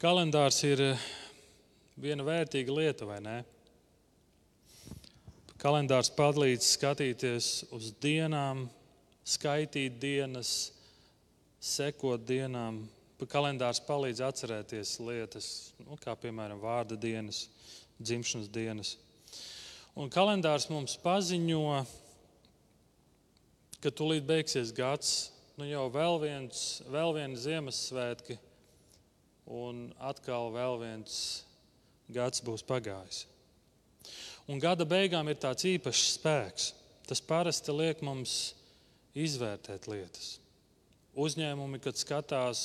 Kalendārs ir eh, viena vērtīga lieta, vai ne? Kalendārs palīdz skatīties uz dienām, skaitīt dienas, sekot dienām. Kalendārs palīdz atcerēties lietas, nu, kā piemēram vārda dienas, dzimšanas dienas. Un kalendārs mums paziņo, ka tūlīt beigsies gads, nu jau vēl viens, vēl viens Ziemassvētki, un atkal vēl viens gads būs pagājis. Un gada beigām ir tāds īpašs spēks. Tas parasti liek mums izvērtēt lietas. Uzņēmumi, kad skatās,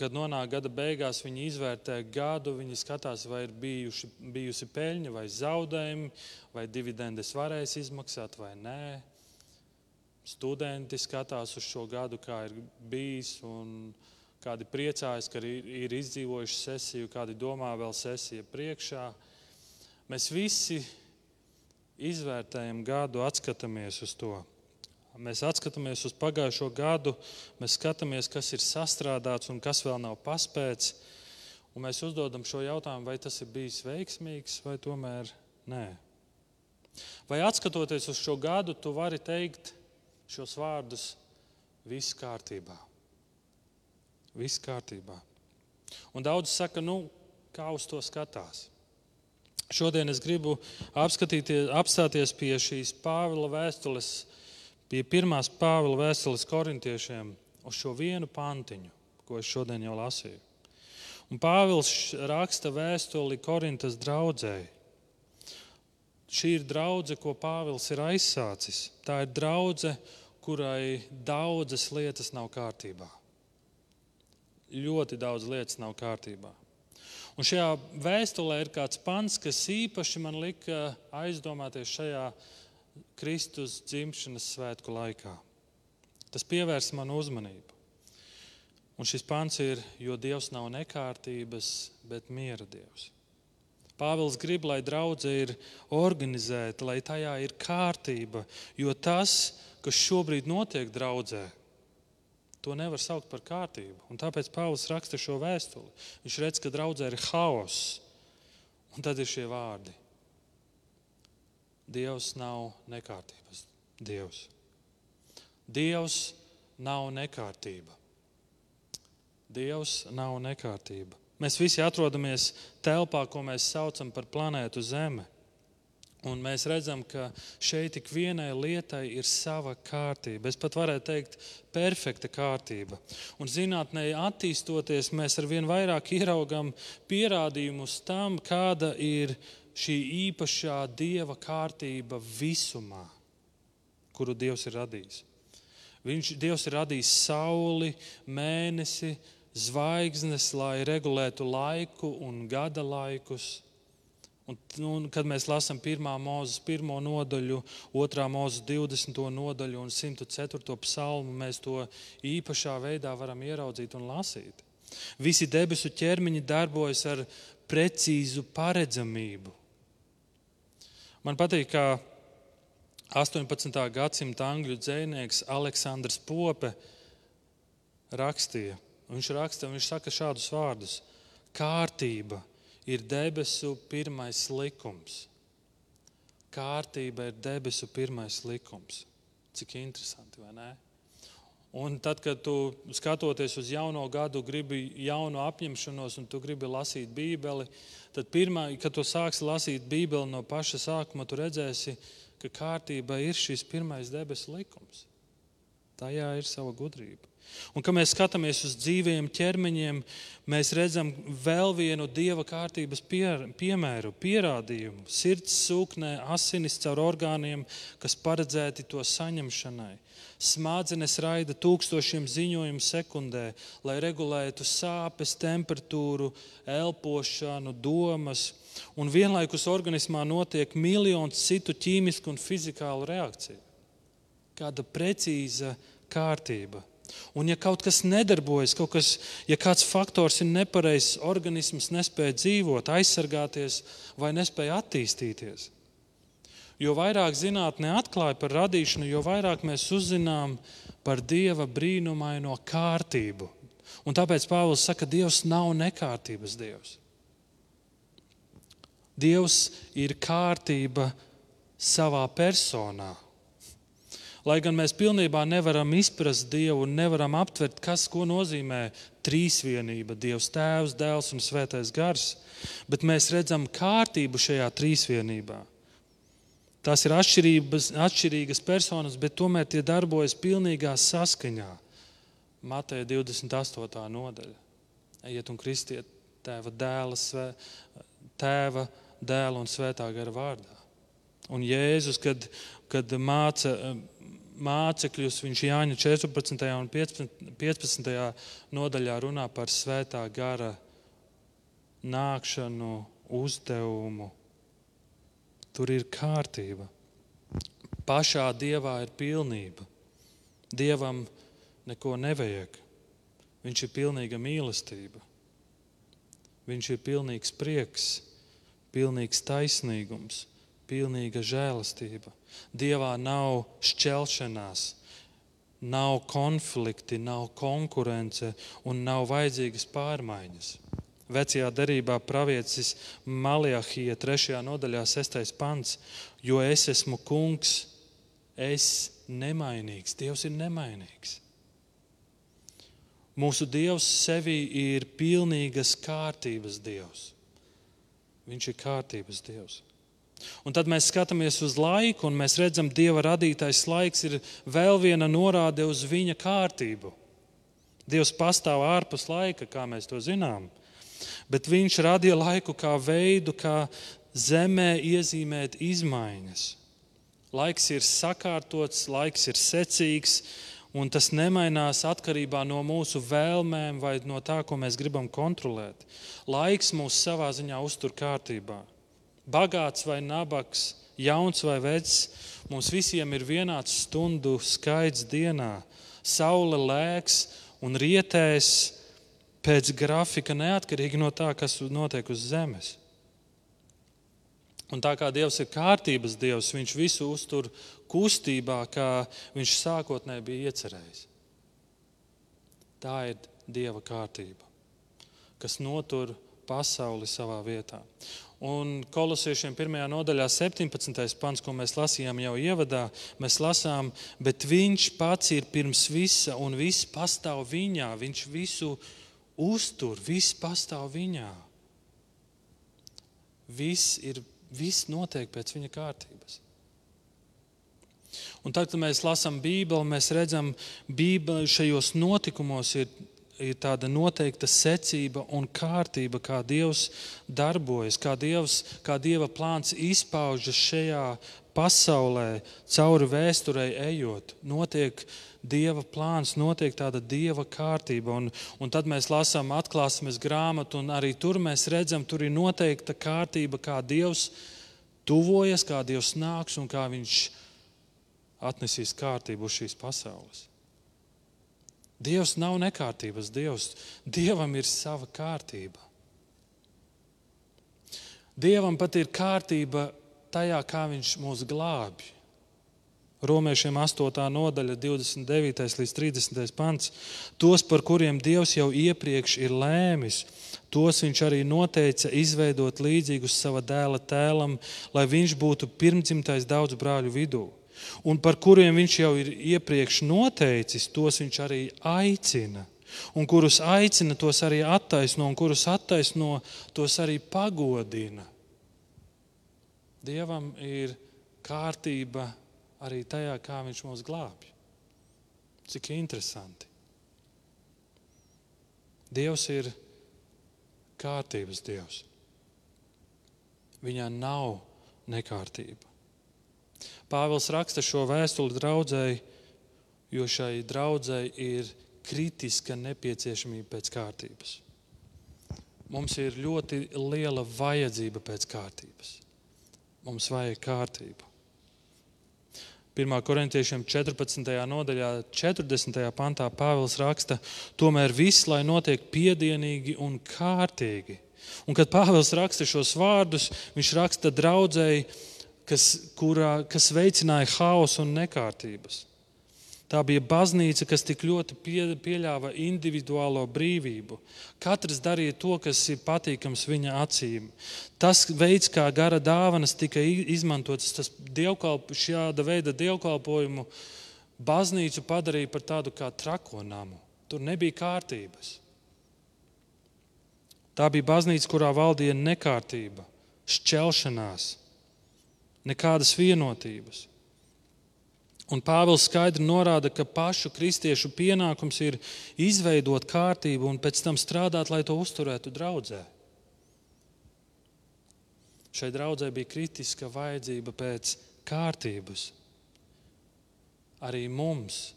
kad nonāk gada beigās, viņi izvērtē gadu, viņi skatās, vai ir bijuši, bijusi peļņa vai zaudējumi, vai dividendes varēs izmaksāt vai nē. Studenti skatās uz šo gadu, kā ir bijis, un kādi priecājas, ka ir, ir izdzīvojuši sesiju, kādi domā vēl sesija priekšā. Mēs visi izvērtējam gadu, atskatāmies uz to. Mēs skatāmies uz pagājušo gadu, mēs skatāmies, kas ir sastrādāts un kas vēl nav paspēts. Un mēs uzdodam šo jautājumu, vai tas ir bijis veiksmīgs vai tomēr nē. Vai atskatoties uz šo gadu, tu vari teikt šos vārdus: viss kārtībā. Viss kārtībā. Un daudz saka, nu, kā uz to skatās. Šodien es gribu apstāties pie šīs Pāvila vēstules, pie pirmās Pāvila vēstules korintiešiem, uz šo vienu pantiņu, ko es šodien jau lasīju. Un Pāvils raksta vēstuli Korintas draudzēji. Šī ir draudzene, ko Pāvils ir aizsācis. Tā ir draudzene, kurai daudzas lietas nav kārtībā. Ļoti daudz lietas nav kārtībā. Un šajā vēstulē ir kāds pants, kas īpaši man lika aizdomāties šajā Kristus dzimšanas svētku laikā. Tas pievērsa manu uzmanību. Un šis pants ir, jo Dievs nav nekārtības, bet miera Dievs. Pāvils grib, lai draudzē ir organizēta, lai tajā ir kārtība, jo tas, kas šobrīd notiek draudzē, To nevar saukt par kārtību. Un tāpēc Pāvils raksta šo vēstuli. Viņš redz, ka draudzē ir haoss. Un tad ir šie vārdi. Dievs nav nekārtības. Dievs. Dievs nav nekārtība. Dievs nav nekārtība. Mēs visi atrodamies telpā, ko mēs saucam par planētu Zeme. Un mēs redzam, ka šeit ik vienai lietai ir sava kārtība. Es pat varētu teikt, perfekta kārtība. Un zinātnē attīstoties, mēs ar vien vairāk ieraugam pierādījumus tam, kāda ir šī īpašā dieva kārtība visumā, kuru Dievs ir radījis. Viņš, Dievs ir radījis sauli, mēnesi, zvaigznes, lai regulētu laiku un gada laikus Un, un, kad mēs lasām 1. mūzes 1. nodaļu, 2. mūzes 20. nodaļu un 104. psalmu, mēs to īpašā veidā varam ieraudzīt un lasīt. Visi debesu ķermeņi darbojas ar precīzu paredzamību. Man patīk, kā 18. gadsimta angļu dzinieks Aleksandrs Pope rakstīja. Viņš raksta, viņš saka šādus vārdus: kārtība ir debesu pirmais likums. Kārtība ir debesu pirmais likums. Cik interesanti, vai ne? Un tad, kad tu skatoties uz jauno gadu, gribi jaunu apņemšanos, un tu gribi lasīt Bībeli, tad pirmā, kad tu sāksi lasīt Bībeli no paša sākuma, tu redzēsi, ka kārtība ir šis pirmais debesu likums. Tajā ir sava gudrība. Un, kad mēs skatāmies uz dzīviem ķermeņiem, mēs redzam vēl vienu dieva kārtības piemēru, pierādījumu. Sirds sūknē, asinis caur orgāniem, kas paredzēti to saņemšanai. Smadzenes raida tūkstošiem ziņojumu sekundē, lai regulētu sāpes, temperatūru, elpošanu, domas. Un vienlaikus organismā notiek miljons citu ķīmisku un fizikālu reakciju. Kāda precīza kārtība. Un, ja kaut kas nedarbojas, kaut kas, ja kāds faktors ir nepareizs, organisms nespēja dzīvot, aizsargāties vai nespēja attīstīties. Jo vairāk zinātnē atklāja par radīšanu, jo vairāk mēs uzzinām par Dieva brīnumaino kārtību. Un tāpēc Pāvils saka, ka Dievs nav nekārtības Dievs. Dievs ir kārtība savā personā. Lai gan mēs pilnībā nevaram izprast Dievu un nevaram aptvert, kas ko nozīmē trīsvienība, Dievs, Tēvs, Dēls un Svētais Gars, bet mēs redzam kārtību šajā trīsvienībā. Tās ir atšķirīgas personas, bet tomēr tie darbojas pilnīgā saskaņā. Mateja 28. nodaļa. Ejiet un kristiet tēva dēla, svē, tēva, dēla un svētā gara vārdā. Un Jēzus, kad, kad māca mācekļus, viņš Jāņa 14. un 15. nodaļā runā par svētā gara nākšanu, uzdevumu. Tur ir kārtība. Pašā dievā ir pilnība. Dievam neko nevajag. Viņš ir pilnīga mīlestība. Viņš ir pilnīgs prieks, pilnīgs taisnīgums pilnīga žēlastība. Dievā nav šķelšanās, nav konflikti, nav konkurence un nav vajadzīgas pārmaiņas. Vecajā derībā praviecis Malijahija 3. nodaļā 6. pants, jo es esmu kungs, es nemainīgs. Dievs ir nemainīgs. Mūsu Dievs sevī ir pilnīgas kārtības Dievs. Viņš ir kārtības Dievs. Un tad mēs skatāmies uz laiku, un mēs redzam, ka Dieva radītais laiks ir vēl viena norāde uz viņa kārtību. Dievs pastāv ārpus laika, kā mēs to zinām, bet Viņš radīja laiku kā veidu, kā zemē iezīmēt izmaiņas. Laiks ir sakārtots, laiks ir secīgs, un tas nemainās atkarībā no mūsu vēlmēm vai no tā, ko mēs gribam kontrolēt. Laiks mūs savā ziņā uztur kārtībā bagāts vai nabaks, jauns vai vecs, mums visiem ir vienāds stundu skaits dienā. Saule lēks un rietēs pēc grafika neatkarīgi no tā, kas notiek uz zemes. Un tā kā Dievs ir kārtības Dievs, Viņš visu uztur kustībā, kā Viņš sākotnēji bija iecerējis. Tā ir Dieva kārtība, kas notur pasauli savā vietā. Un kolosiešiem 1. nodaļā, 17. pants, ko mēs lasījām jau ievadā, mēs lasām, bet viņš pats ir pirms visa un viss pastāv viņā. Viņš visu uztur, viss pastāv viņā. Viss, ir, viss notiek pēc viņa kārtības. Un tad, kad mēs lasām Bībeli, mēs redzam, ka šajos notikumos ir ir tāda noteikta secība un kārtība, kā Dievs darbojas, kā, Dievs, kā Dieva plāns izpaužas šajā pasaulē, cauri vēsturei ejot. Notiek Dieva plāns, notiek tāda Dieva kārtība. Un, un tad mēs lasām atklāsmes grāmatu, un arī tur mēs redzam, tur ir noteikta kārtība, kā Dievs tuvojas, kā Dievs nāks un kā Viņš atnesīs kārtību uz šīs pasaules. Dievs nav nekārtības Dievs. Dievam ir sava kārtība. Dievam pat ir kārtība tajā, kā Viņš mūs glābj. Romiešiem 8. nodaļa, 29. līdz 30. pants. Tos, par kuriem Dievs jau iepriekš ir lēmis, tos Viņš arī noteica izveidot līdzīgus sava dēla tēlam, lai viņš būtu pirmdzimtais daudz brāļu vidū un par kuriem viņš jau ir iepriekš noteicis, tos viņš arī aicina. Un kurus aicina, tos arī attaisno, un kurus attaisno, tos arī pagodina. Dievam ir kārtība arī tajā, kā viņš mūs glābj. Cik interesanti. Dievs ir kārtības Dievs. Viņā nav nekārtība. Pāvils raksta šo vēstuli draudzēji, jo šai draudzēji ir kritiska nepieciešamība pēc kārtības. Mums ir ļoti liela vajadzība pēc kārtības. Mums vajag kārtību. 1. korintiešiem 14. nodaļā, 40. pantā Pāvils raksta, tomēr viss, lai notiek piedienīgi un kārtīgi. Un, kad Pāvils raksta šos vārdus, viņš raksta draudzēji, kas, kurā, kas veicināja haosu un nekārtības. Tā bija baznīca, kas tik ļoti pie, pieļāva individuālo brīvību. Katrs darīja to, kas ir patīkams viņa acīm. Tas veids, kā gara dāvanas tika izmantotas, tas dievkalp, šāda veida dievkalpojumu baznīcu padarīja par tādu kā trako namu. Tur nebija kārtības. Tā bija baznīca, kurā valdīja nekārtība, šķelšanās, nekādas vienotības. Un Pāvils skaidri norāda, ka pašu kristiešu pienākums ir izveidot kārtību un pēc tam strādāt, lai to uzturētu draudzē. Šai draudzē bija kritiska vajadzība pēc kārtības. Arī mums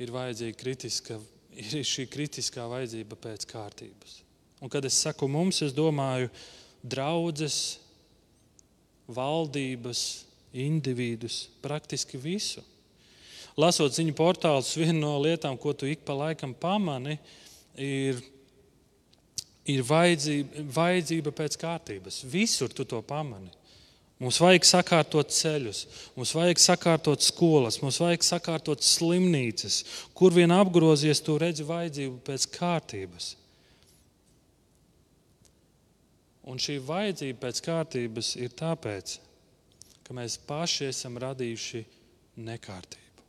ir vajadzīga kritiska, ir šī kritiskā vajadzība pēc kārtības. Un, kad es saku mums, es domāju draudzes, valdības, individus, praktiski visu. Lasot ziņu portālus, viena no lietām, ko tu ik pa laikam pamani, ir, ir vajadzība, vajadzība pēc kārtības. Visur tu to pamani. Mums vajag sakārtot ceļus, mums vajag sakārtot skolas, mums vajag sakārtot slimnīcas. Kur vien apgrozies, tu redzi vajadzību pēc kārtības. Un šī vajadzība pēc kārtības ir tāpēc, ka mēs paši esam radījuši nekārtību.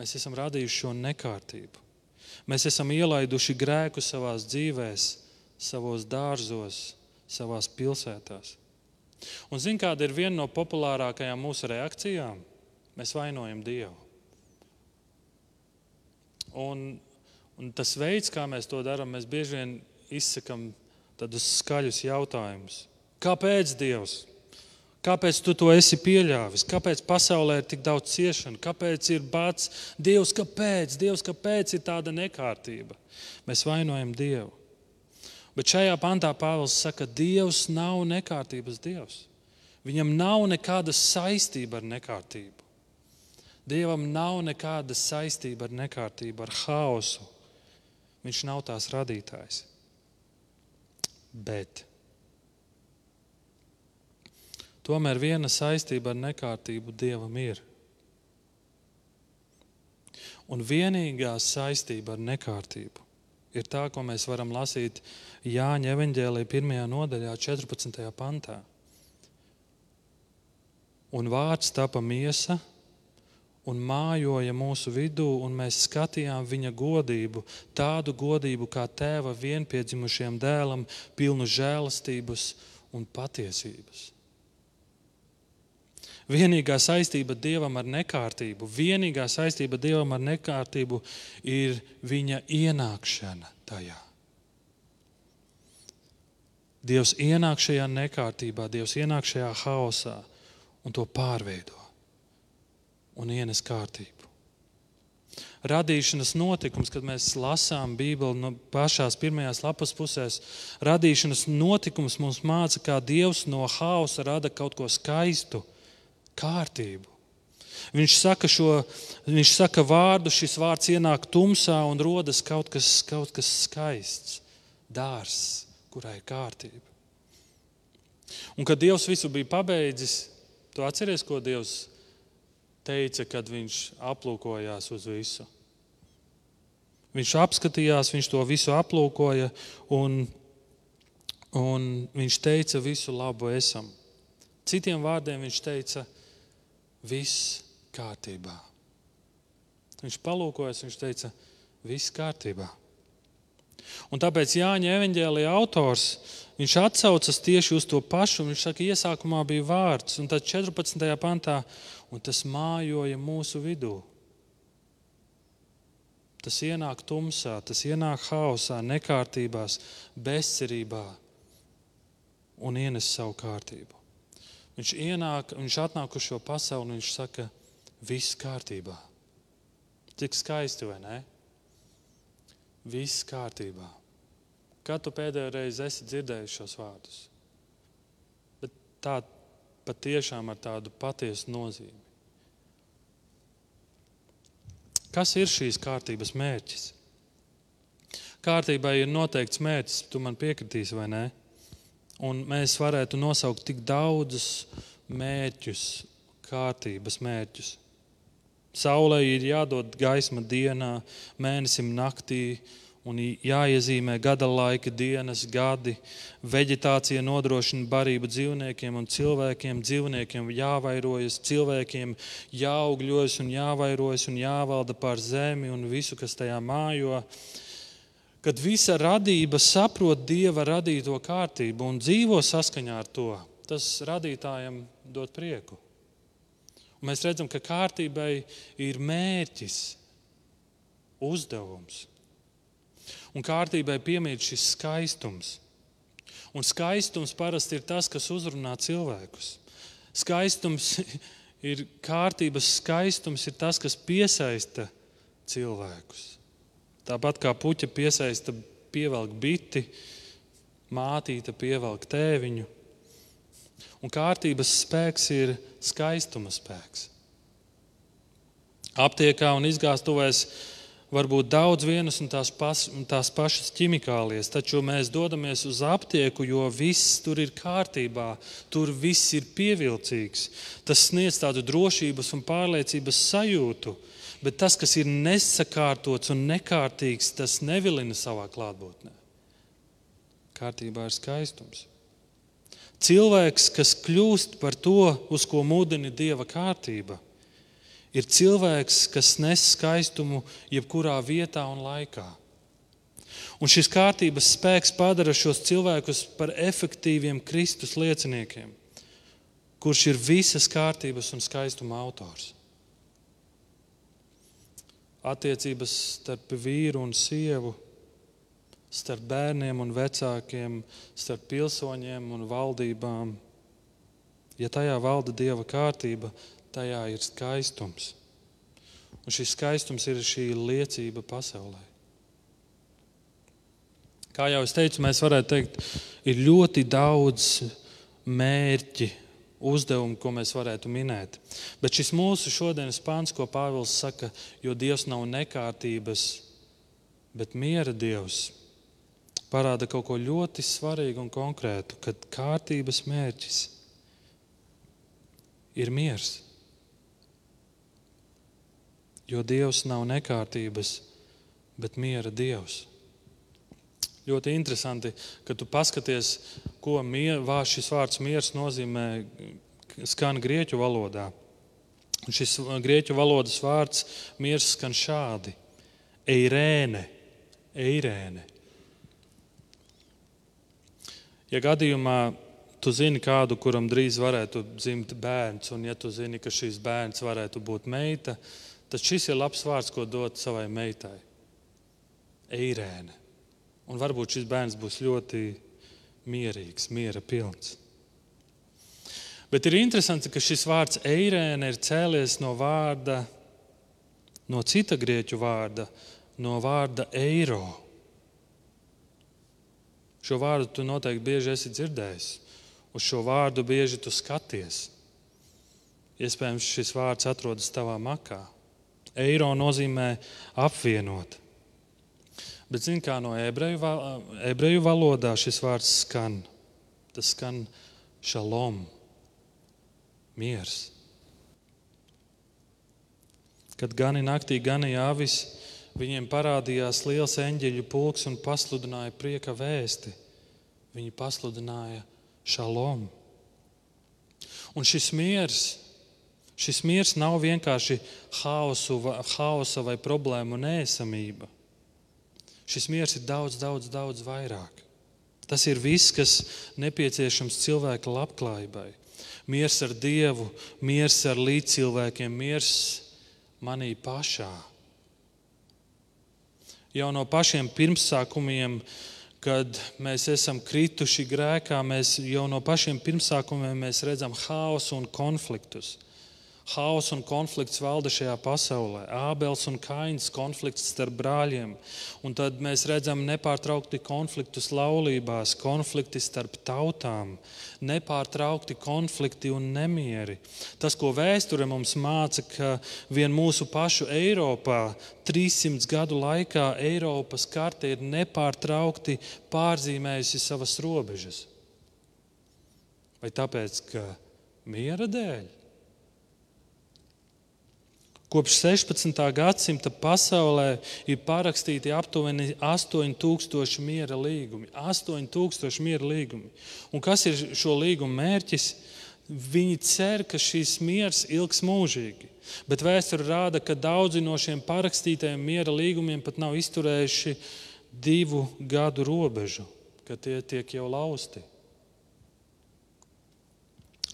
Mēs esam radījuši šo nekārtību. Mēs esam ielaiduši grēku savā dzīvēm, savos dārzos, savās pilsētās. Un zini, kāda ir viena no populārākajām mūsu reakcijām? Mēs vainojam Dievu. Un, un tas veids, kā mēs to darām, mēs bieži vien izsakām tādus skaļus jautājumus. Kāpēc Dievs? Kāpēc tu to esi pieļāvis? Kāpēc pasaulē ir tik daudz ciešanu? Kāpēc ir bats? Dievs, kāpēc? Dievs, kāpēc ir tāda nekārtība? Mēs vainojam Dievu. Bet šajā pantā Pāvils saka, ka Dievs nav nekārtības Dievs. Viņam nav nekāda saistība ar nekārtību. Dievam nav nekāda saistība ar nekārtību, ar haosu. Viņš nav tās radītājs. Bet Tomēr viena saistība ar nekārtību Dievam ir. Un vienīgā saistība ar nekārtību ir tā, ko mēs varam lasīt Jāņa evanģēlī 1. nodaļā, 14. pantā. Un vārds tapa miesa un mājoja mūsu vidū, un mēs skatījām viņa godību, tādu godību kā tēva vienpiedzimušiem dēlam, pilnu žēlastības un patiesības. Vienīgā saistība Dievam ar nekārtību, vienīgā saistība Dievam ar nekārtību ir viņa ienākšana tajā. Dievs ienāk šajā nekārtībā, Dievs ienāk šajā haosā un to pārveido un ienes kārtību. Radīšanas notikums, kad mēs lasām Bībeli no pašās pirmajās lapas pusēs, radīšanas notikums mums māca, kā Dievs no hausa rada kaut ko skaistu, kārtību. Viņš saka, šo, viņš saka vārdu, šis vārds ienāk tumsā un rodas kaut kas, kaut kas skaists, dārzs, kurā ir kārtība. Un kad Dievs visu bija pabeidzis, tu atceries, ko Dievs teica, kad viņš aplūkojās uz visu. Viņš apskatījās, viņš to visu aplūkoja, un, un viņš teica, visu labu esam. Citiem vārdiem viņš teica, viss kārtībā. Viņš palūkojas, viņš teica, viss kārtībā. Un tāpēc Jāņa evanģēlīja autors viņš atsaucas tieši uz to pašu. Viņš saka, iesākumā bija vārds, un tad 14. pantā, un tas mājoja mūsu vidū. Tas ienāk tumsā, tas ienāk haosā, nekārtībās, bezcerībā un ienes savu kārtību. Viņš ienāk, viņš atnāk uz šo pasauli un viņš saka, viss kārtībā. Cik skaisti, vai ne? Viss kārtībā. Kad tu pēdējo reizi esi dzirdējis šos vārdus? Bet tā patiešām ar tādu patiesu nozīmi. Kas ir šīs kārtības mērķis? Kārtībai ir noteikts mērķis, tu man piekritīsi vai nē? Un mēs varētu nosaukt tik daudzus mērķus, kārtības mērķus. Saulē ir jādod gaisma dienā, mēnesim naktī, un jāiezīmē gada laika dienas, gadi. Vegetācija nodrošina barību dzīvniekiem un cilvēkiem. Dzīvniekiem jāvairojas, cilvēkiem jāaugļojas un jāvairojas un jāvalda pār zemi un visu, kas tajā mājo. Kad visa radība saprot dieva radīto kārtību un dzīvo saskaņā ar to, tas radītājam dod prieku. Un mēs redzam, ka kārtībai ir mērķis, uzdevums un kārtībai piemīt šis skaistums. Un skaistums parasti ir tas, kas uzrunā cilvēkus. Skaistums ir kārtības skaistums, ir tas, kas piesaista cilvēkus. Tāpat kā puķa piesaista pievelk biti, mātīte pievelk tēviņu. Un kārtības spēks ir skaistuma spēks. Aptiekā un izgāstuvēs var būt daudz vienas un tās, pas, un tās pašas ķimikālijas, taču mēs dodamies uz aptieku, jo viss tur ir kārtībā, tur viss ir pievilcīgs. Tas sniedz tādu drošības un pārliecības sajūtu, bet tas, kas ir nesakārtots un nekārtīgs, tas nevilina savā klātbūtnē. Kārtībā ir skaistums. Cilvēks, kas kļūst par to, uz ko mudina dieva kārtība ir cilvēks, kas nes skaistumu jebkurā vietā un laikā. Un šis kārtības spēks padara šos cilvēkus par efektīviem Kristus lieciniekiem, kurš ir visas kārtības un skaistuma autors. Attiecības starp vīru un sievu, starp bērniem un vecākiem, starp pilsoņiem un valdībām. Ja tajā valda dieva kārtība, tajā ir skaistums. Un šis skaistums ir šī liecība pasaulē. Kā jau es teicu, mēs varētu teikt, ir ļoti daudz mērķi, uzdevumu, ko mēs varētu minēt. Bet šis mūsu šodienas pāns, ko Pāvils saka, jo Dievs nav nekārtības, bet miera Dievs, parāda kaut ko ļoti svarīgu un konkrētu, kad kārtības mērķis ir miers. Jo Dievs nav nekārtības, bet miera Dievs. Ļoti interesanti, ka tu paskaties, ko mier, šis vārds miers nozīmē, skan grieķu valodā. Un šis grieķu valodas vārds miers skan šādi: eirēne, eirēne. Ja gadījumā tu zini kādu, kuram drīz varētu dzimt bērns, un ja tu zini, ka šis bērns varētu būt meita, tad tad šis ir labs vārds, ko dot savai meitai. Eirēne. Un varbūt šis bērns būs ļoti mierīgs, miera pilns. Bet ir interesanti, ka šis vārds eirēne ir cēlies no vārda, no cita grieķu vārda, no vārda eiro. Šo vārdu tu noteikti bieži esi dzirdējis. Uz šo vārdu bieži tu skaties. Iespējams, šis vārds atrodas tavā makā. Eiro nozīmē apvienot. Bet, zin, kā no ebreju, ebreju valodā šis vārds skan, tas skan šalom, miers. Kad gani naktī ganīja avis, viņiem parādījās liels eņģeļu pulks un pasludināja prieka vēsti. Viņi pasludināja šalom. Un šis miers Šis miers nav vienkārši haosu, haosa vai problēmu nēsamība. Šis miers ir daudz, daudz, daudz vairāk. Tas ir viss, kas nepieciešams cilvēka labklājībai. Miers ar Dievu, miers ar līdzcilvēkiem, miers manī pašā. Jau no pašiem pirmsākumiem, kad mēs esam krituši grēkā, mēs jau no pašiem pirmsākumiem redzam haosu un konfliktus. Hauss un konflikts valda šajā pasaulē. Ābels un Kains konflikts starp brāļiem. Un tad mēs redzam nepārtraukti konfliktus laulībās, konflikti starp tautām, nepārtraukti konflikti un nemieri. Tas, ko vēsture mums māca, ka vien mūsu pašu Eiropā 300 gadu laikā Eiropas karte ir nepārtraukti pārzīmējusi savas robežas. Vai tāpēc, ka miera dēļ? Kopš 16. gadsimta pasaulē ir parakstīti aptuveni 8000 miera līgumi. 8000 miera līgumi. Un kas ir šo līgumu mērķis? Viņi cer, ka šis miers ilgs mūžīgi. Bet vēsture rāda, ka daudzi no šiem parakstītajiem miera līgumiem pat nav izturējuši divu gadu robežu, kad tie tiek jau lausti.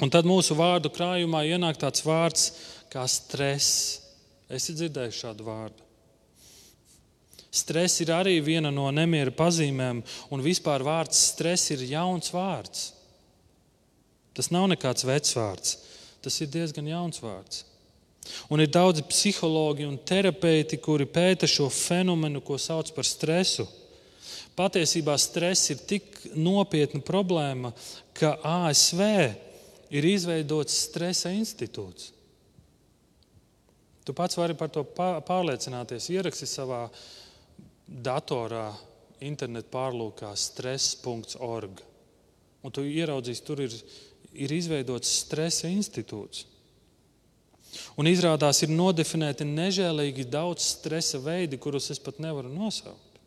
Un tad mūsu vārdu krājumā ienāk tāds vārds kā stress. Esi dzirdējis šādu vārdu? Stress ir arī viena no nemiera pazīmēm, un vispār vārds stress ir jauns vārds. Tas nav nekāds vecs vārds, tas ir diezgan jauns vārds. Un ir daudzi psihologi un terapeiti, kuri pēta šo fenomenu, ko sauc par stresu. Patiesībā stress ir tik nopietna problēma, ka ASV ir izveidots stresa institūts. Tu pats vari par to pārliecināties. Ieraksti savā datorā, internetu pārlūkā stress.org. Un tu ieraudzīsi, tur ir, ir izveidots stresa institūts. Un izrādās, ir nodefinēti nežēlīgi daudz stresa veidi, kurus es pat nevaru nosaukt.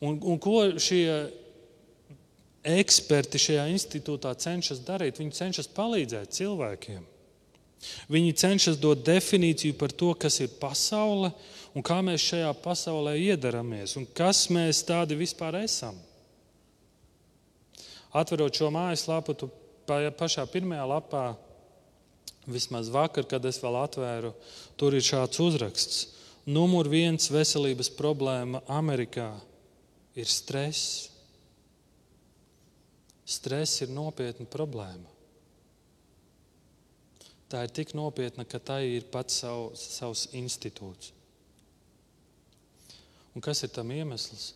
Un, un ko šie eksperti šajā institūtā cenšas darīt? Viņi cenšas palīdzēt cilvēkiem. Viņi cenšas dot definīciju par to, kas ir pasaule un kā mēs šajā pasaulē iedaramies un kas mēs tādi vispār esam. Atverot šo mājaslapu, tu pašā pirmajā lapā, vismaz vakar, kad es vēl atvēru, tur ir šāds uzraksts. Numur viens veselības problēma Amerikā ir stress. Stress ir nopietna problēma. Tā ir tik nopietna, ka tai ir pats savu, savs institūts. Un kas ir tam iemesls?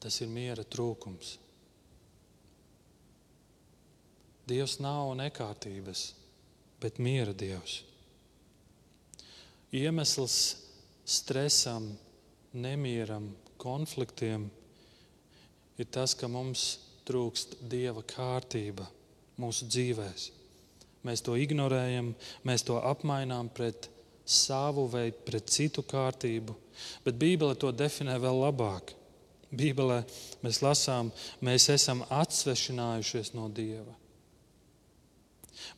Tas ir miera trūkums. Dievs nav nekārtības, bet miera dievs. Iemesls stresam, nemieram, konfliktiem ir tas, ka mums trūkst dieva kārtība mūsu dzīvēm. Mēs to ignorējam, mēs to apmainām pret savu vai pret citu kārtību, bet Bībele to definē vēl labāk. Bībelē mēs lasām, mēs esam atsvešinājušies no Dieva.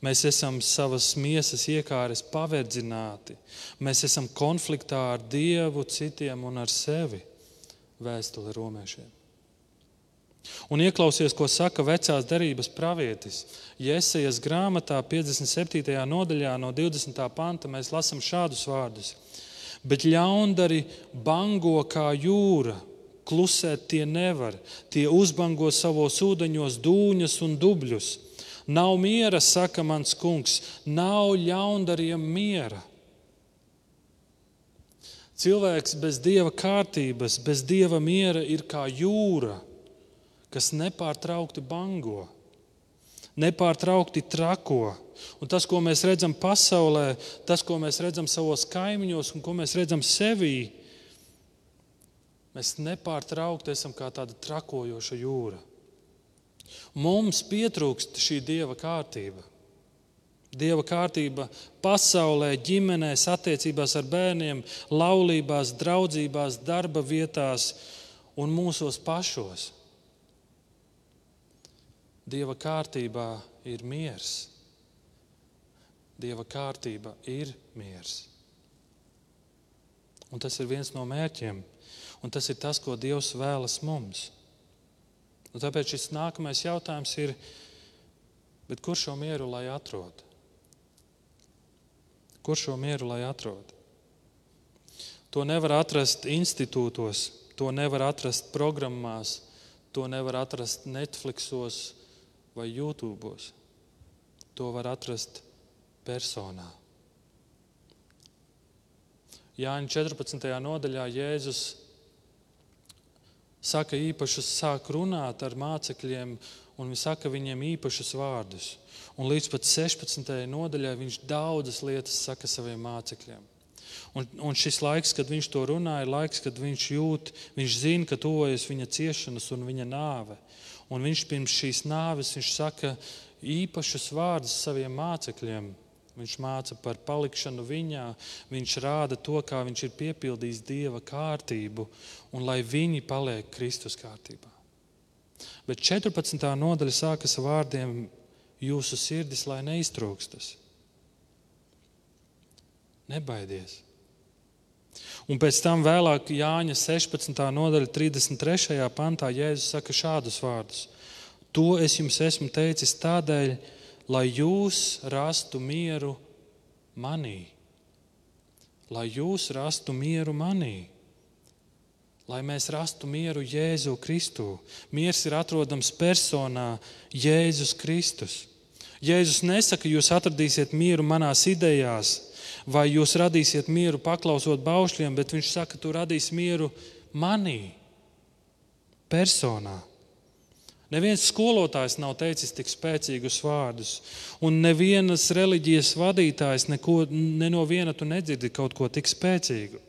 Mēs esam savas miesas iekāres paverdzināti. Mēs esam konfliktā ar Dievu, citiem un ar sevi. Vēstule romiešiem. Un ieklausies, ko saka vecās derības pravietis. Jēzus grāmatā, 57. nodaļā, no 20. panta, mēs lasām šādus vārdus. Bet ļaundari bango kā jūra, klusēt tie nevar. Tie uzbango savos ūdeņos dūņas un dubļus. Nav miera, saka mans kungs, nav ļaundariem miera. Cilvēks bez dieva kārtības, bez dieva miera ir kā jūra kas nepārtraukti bango, nepārtraukti trako. Un tas, ko mēs redzam pasaulē, tas, ko mēs redzam savos kaimiņos un ko mēs redzam sevī, mēs nepārtraukti esam kā tāda trakojoša jūra. Mums pietrūkst šī dieva kārtība. Dieva kārtība pasaulē, ģimenēs, attiecībās ar bērniem, laulībās, draudzībās, darba vietās un mūsos pašos. Dieva kārtībā ir miers. Dieva kārtība ir miers. Un tas ir viens no mērķiem, un tas ir tas, ko Dievs vēlas mums. Un tāpēc šis nākamais jautājums ir, kur šo mieru lai atrod? Kur šo mieru lai atrod? To nevar atrast institūtos, to nevar atrast programmās, to nevar atrast Netflixos vai YouTube. To var atrast personā. Jāņa 14. nodaļā Jēzus saka īpašus, sāk runāt ar mācekļiem, un viņš saka viņiem īpašus vārdus. Un līdz pat 16. nodaļai viņš daudzas lietas saka saviem mācekļiem. Un, un šis laiks, kad viņš to runā, ir laiks, kad viņš jūt, viņš zina, ka tuvojas viņa ciešanas un viņa nāve. Un viņš pirms šīs nāves viņš saka īpašus vārdus saviem mācekļiem. Viņš māca par palikšanu viņā, viņš rāda to, kā viņš ir piepildījis dieva kārtību, un lai viņi paliek Kristus kārtībā. Bet 14. nodaļa sākas ar vārdiem: Jūsu sirdis, lai neiztrūkstas. Nebaidies! Un pēc tam vēlāk Jāņa 16. nodaļa 33. pantā Jēzus saka šādus vārdus: To es jums esmu teicis tādēļ, lai jūs rastu mieru manī. Lai jūs rastu mieru manī. Lai mēs rastu mieru Jēzu Kristu. Miers ir atrodams personā Jēzus Kristus. Jēzus nesaka, jūs atradīsiet mieru manās idejās, vai jūs radīsiet mieru paklausot baušļiem, bet viņš saka, tu radīsi mieru manī, personā. Neviens skolotājs nav teicis tik spēcīgus vārdus, un nevienas reliģijas vadītājs neko, ne no viena tu nedzirdi kaut ko tik spēcīgu.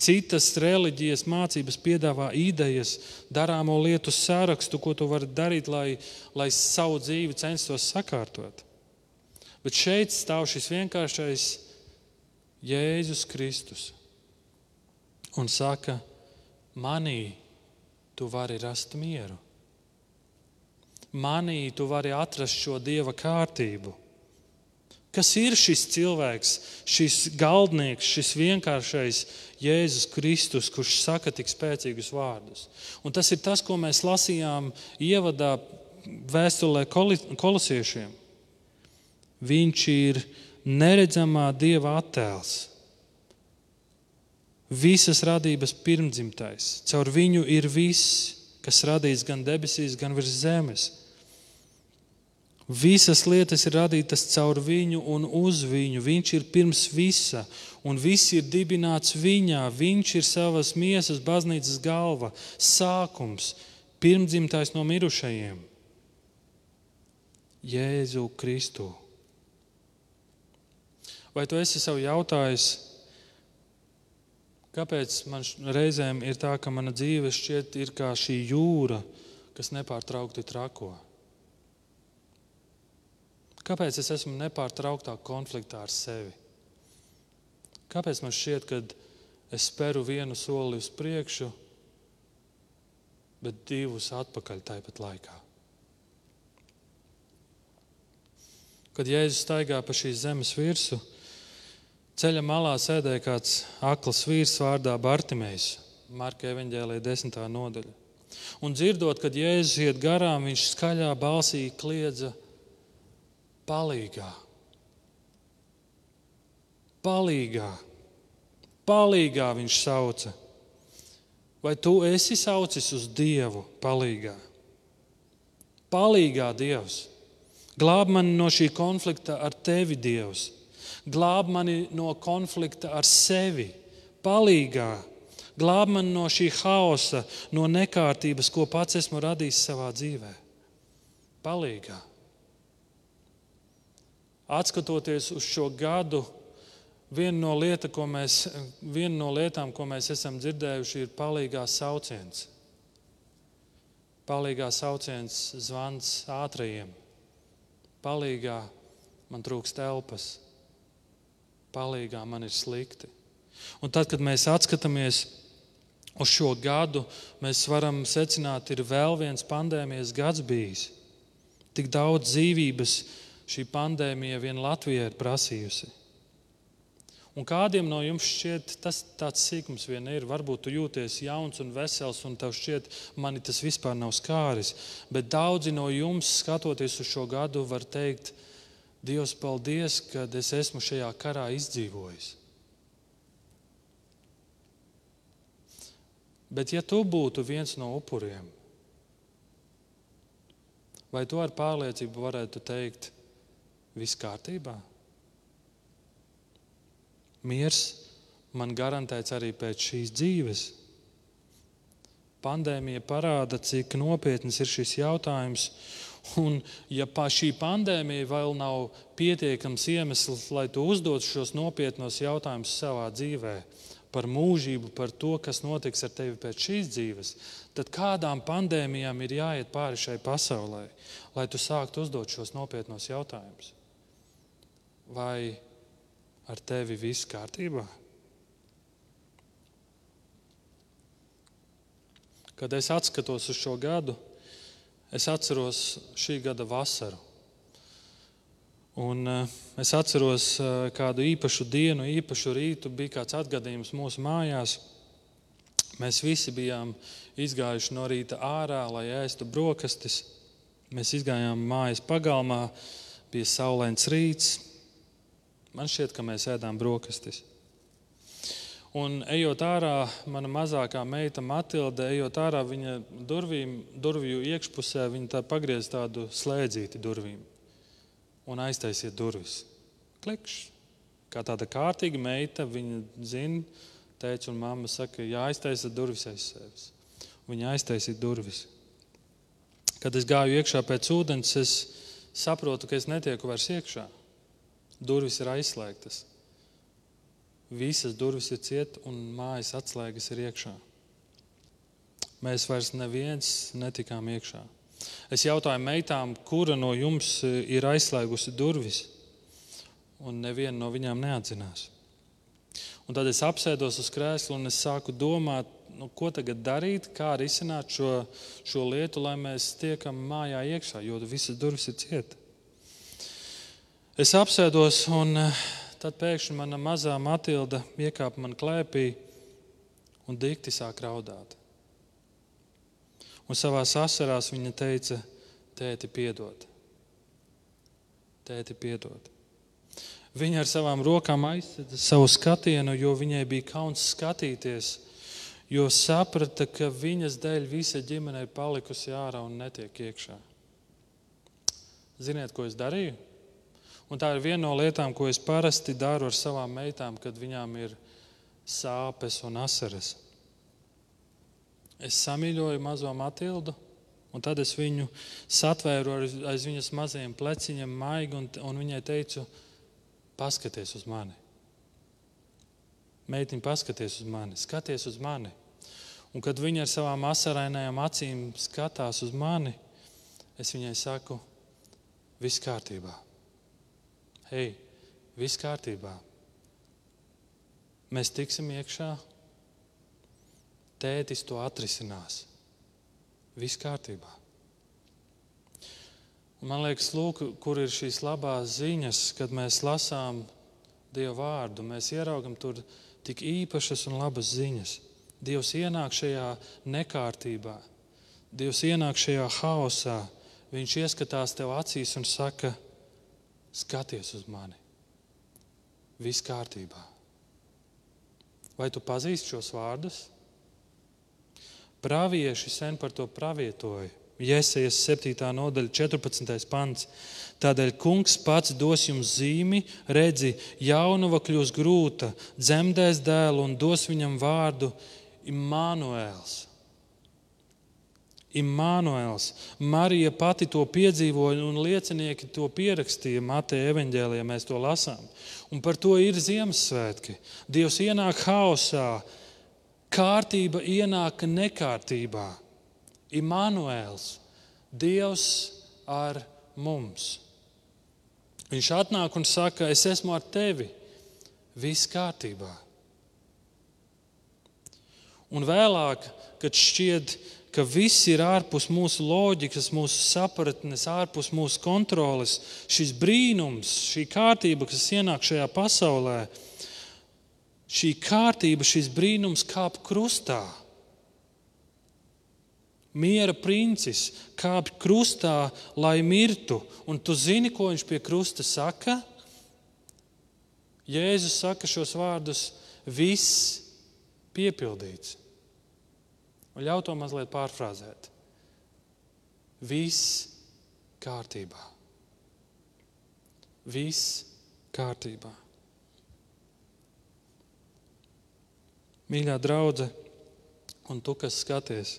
Citas reliģijas mācības piedāvā idejas, darāmo lietu sārakstu, ko tu vari darīt, lai, lai savu dzīvi censtos sakārtot. Bet šeit stāv šis vienkāršais Jēzus Kristus un saka, manī tu vari rast mieru. Manī tu vari atrast šo dieva kārtību. Kas ir šis cilvēks, šis galdnieks, šis vienkāršais Jēzus Kristus, kurš saka tik spēcīgus vārdus? Un tas ir tas, ko mēs lasījām ievadā vēstulē kolosiešiem. Viņš ir neredzamā dieva attēls. Visas radības pirmdzimtais. Caur viņu ir viss, kas radīts gan debesīs, gan virs zemes. Visas lietas ir radītas caur viņu un uz viņu. Viņš ir pirms visa, un viss ir dibināts viņā. Viņš ir savas miesas, baznīcas galva, sākums, pirmdzimtais no mirušajiem. Jēzu Kristu. Vai tu esi sev jautājis, kāpēc man reizēm ir tā, ka mana dzīve šķiet ir kā šī jūra, kas nepārtraukti trako? Kāpēc es esmu nepārtrauktā konfliktā ar sevi? Kāpēc man šķiet, ka es speru vienu soli uz priekšu, bet divus atpakaļ tāpat laikā? Kad Jēzus staigā pa šīs zemes virsmu, Ceļa malā sēdēja kāds akls vīrs vārdā Bartimējs, Marka evanģēlīja desmitā nodaļa. Un dzirdot, kad Jēzus iet garām, viņš skaļā balsī kliedza: Palīgā! Palīgā! Palīgā viņš sauca. Vai tu esi saucis uz Dievu palīgā? Palīgā Dievs! Glāb mani no šī konflikta ar tevi, Dievs! Glāb mani no konflikta ar sevi, palīgā, glāb mani no šī haosa, no nekārtības, ko pats esmu radījis savā dzīvē. Palīgā. Atskatoties uz šo gadu, viena no, lieta, mēs, viena no lietām, ko mēs esam dzirdējuši, ir palīgā sauciens. Palīgā sauciens zvans ātrajiem. Palīgā man trūkst elpas palīgā man ir slikti. Un tad, kad mēs atskatāmies uz šo gadu, mēs varam secināt, ir vēl viens pandēmijas gads bijis. Tik daudz dzīvības šī pandēmija vien Latvijai ir prasījusi. Un kādiem no jums šķiet, tas tāds sīkums vien ir. Varbūt jūs jūties jauns un vesels, un tev šķiet, man tas vispār nav skāris. Bet daudzi no jums, skatoties uz šo gadu, var teikt, ka Dievs, paldies, ka es esmu šajā karā izdzīvojis. Bet, ja tu būtu viens no upuriem, vai tu ar pārliecību varētu teikt, viss kārtībā? Miers man garantēts arī pēc šīs dzīves. Pandēmija parāda, cik nopietns ir šis jautājums, Un, ja šī pandēmija vēl nav pietiekams iemesls, lai tu uzdod šos nopietnos jautājumus savā dzīvē par mūžību, par to, kas notiks ar tevi pēc šīs dzīves, tad kādām pandēmijām ir jāiet pāri šai pasaulē, lai tu sāktu uzdot šos nopietnos jautājumus? vai ar tevi viss kārtībā? Kad es atskatos uz šo gadu, es atceros šī gada vasaru. Un, uh, es atceros uh, kādu īpašu dienu, īpašu rītu. Bija kāds atgadījums mūsu mājās. Mēs visi bijām izgājuši no rīta ārā, lai ēstu brokastis. Mēs izgājām mājas pagalmā, bija saulains rīts. Man šķiet, ka mēs ēdām brokastis. Un ejot ārā, mana mazākā meita Matilde, ejot ārā viņa durvīm, durvju iekšpusē, viņa tā pagriez tādu slēdzīti durvīm un aiztaisiet durvis. Klikšķi. Kā tāda kārtīga meita, viņa zina, teica un mamma saka, jāaiztaisa durvis aiz sevis. Viņa aiztaisīja durvis. Kad es gāju iekšā pēc ūdens, es saprotu, ka es netieku vairs iekšā. Durvis ir aizslēgtas. Visas durvis ir ciet un mājas atslēgas ir iekšā. Mēs vairs neviens netikām iekšā. Es jautāju meitām, kura no jums ir aizslēgusi durvis, un neviena no viņām neatzinās. Un tad es apsēdos uz krēsla un es sāku domāt, nu, ko tagad darīt, kā risināt šo, šo lietu, lai mēs tiekam mājā iekšā, jo visas durvis ir cietas. Es apsēdos un Tad pēkšņi mana mazā Matilda iekāpa man klēpī un dikti sāk raudāt. Un savā asarās viņa teica, tēti, piedod. Tēti, piedod. Viņa ar savām rokām aizsēda savu skatienu, jo viņai bija kauns skatīties, jo saprata, ka viņas dēļ visa ģimene ir palikusi ārā un netiek iekšā. Ziniet, ko es darīju? Un tā ir viena no lietām, ko es parasti daru ar savām meitām, kad viņām ir sāpes un asaras. Es samīļoju mazo Matildu, un tad es viņu satvēru aiz viņas mazajiem pleciņiem, maigi, un, un viņai teicu, paskaties uz mani. Meitiņa, paskaties uz mani, skaties uz mani. Un kad viņa ar savām asarainajām acīm skatās uz mani, es viņai saku, viss kārtībā hei, viss kārtībā. Mēs tiksim iekšā, tētis to atrisinās. Viss kārtībā. Man liekas, lūk, kur ir šīs labās ziņas, kad mēs lasām Dieva vārdu. Mēs ieraugam tur tik īpašas un labas ziņas. Dievs ienāk šajā nekārtībā, Dievs ienāk šajā haosā. Viņš ieskatās tev acīs un saka, Skaties uz mani. Viss kārtībā. Vai tu pazīsti šos vārdus? Pravieši sen par to pravietoja. Jēzus 7. nodaļa, 14. pants. Tādēļ kungs pats dos jums zīmi, redzi, jaunava kļūs grūta, dzemdēs dēlu un dos viņam vārdu Imānuēls. Imānuēls. Marija pati to piedzīvoja, un liecinieki to pierakstīja Mateja evanģēlijā. Mēs to lasām. Un par to ir Ziemassvētki. Dievs ienāk haosā, kārtība ienāk nekārtībā. Imānuēls, Dievs ar mums. Viņš atnāk un saka, es esmu ar tevi, viss kārtībā. Un vēlāk, kad šķiet, ka ka viss ir ārpus mūsu loģikas, mūsu sapratnes, ārpus mūsu kontroles. Šis brīnums, šī kārtība, kas ienāk šajā pasaulē, šī kārtība, šis brīnums kāp krustā. Miera princis kāp krustā, lai mirtu. Un tu zini, ko viņš pie krusta saka? Jēzus saka šos vārdus: viss piepildīts. Un ļauj to mazliet pārfrāzēt. Viss kārtībā. Viss kārtībā. Mīļā draudzene, un tu, kas skaties,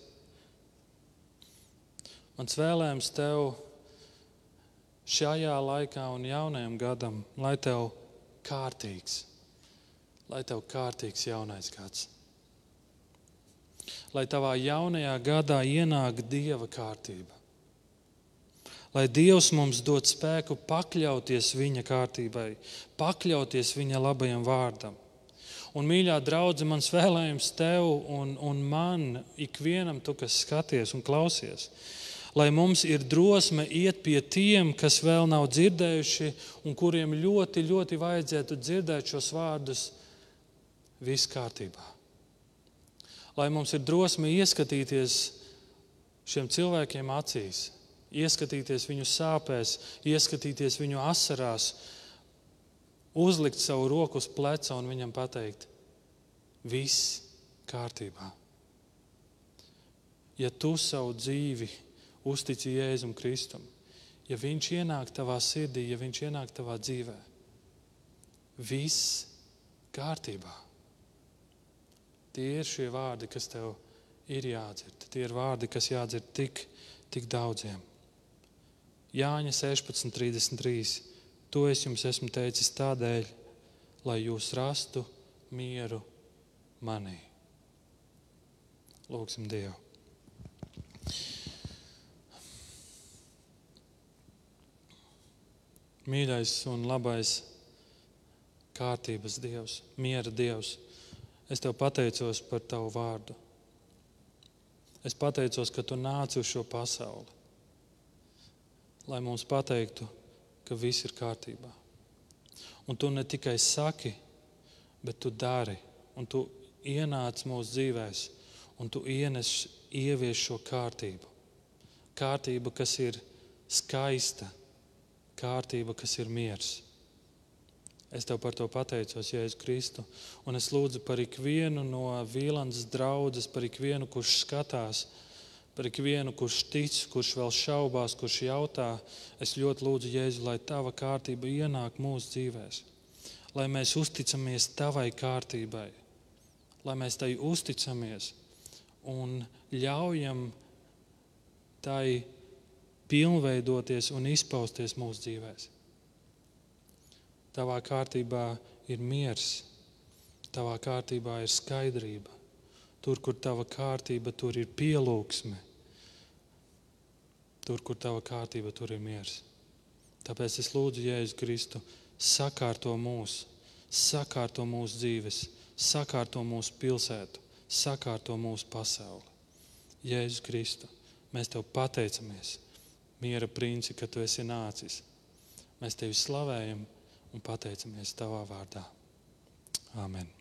mans vēlējums tev šajā laikā un jaunajam gadam, lai tev kārtīgs, lai tev kārtīgs jaunais gads lai tavā jaunajā gadā ienāk dieva kārtība. Lai Dievs mums dod spēku pakļauties Viņa kārtībai, pakļauties Viņa labajam vārdam. Un, mīļā draudzene, mans vēlējums tev un, un man, ikvienam, tu, kas skaties un klausies, lai mums ir drosme iet pie tiem, kas vēl nav dzirdējuši un kuriem ļoti, ļoti vajadzētu dzirdēt šos vārdus, viss kārtībā. Lai mums ir drosme ieskatīties šiem cilvēkiem acīs, ieskatīties viņu sāpēs, ieskatīties viņu asarās, uzlikt savu roku uz pleca un viņam pateikt, viss kārtībā. Ja tu savu dzīvi uztici Jēzum Kristum, ja viņš ienāk tavā sirdī, ja viņš ienāk tavā dzīvē, viss kārtībā. Tie ir šie vārdi, kas tev ir jādzird. Tie ir vārdi, kas jādzird tik, tik daudziem. Jāņa 16.33. To es jums esmu teicis tādēļ, lai jūs rastu mieru manī. Lūksim Dievu. Mīļais un labais kārtības Dievs, miera Dievs, es Tev pateicos par Tavu vārdu. Es pateicos, ka Tu nāci uz šo pasauli, lai mums pateiktu, ka viss ir kārtībā. Un tu ne tikai saki, bet tu dari, un tu ienāc mūsu dzīvēs, un tu ienes, ievies šo kārtību. Kārtība, kas ir skaista, kārtība, kas ir miers. Es tev par to pateicos, Jēzus Kristu, un es lūdzu par ikvienu no Vīlandes draudzes, par ikvienu, kurš skatās, par ikvienu, kurš tic, kurš vēl šaubās, kurš jautā. Es ļoti lūdzu, Jēzu, lai tava kārtība ienāk mūsu dzīvēm, lai mēs uzticamies tavai kārtībai, lai mēs tai uzticamies un ļaujam tai pilnveidoties un izpausties mūsu dzīvēm. Tavā kārtībā ir miers, tavā kārtībā ir skaidrība, Tur, kur tava kārtība, tur ir pielūgsme. Tur, kur tava kārtība, tur ir miers. Tāpēc es lūdzu Jēzu Kristu, sakārto mūsu, sakārto mūsu dzīves, sakārto mūsu pilsētu, sakārto mūsu pasauli. Jēzus Kristu, mēs tev pateicamies, miera princi, ka tu esi nācis. Mēs tevi slavējam un pateicamies tavā vārdā. Amen.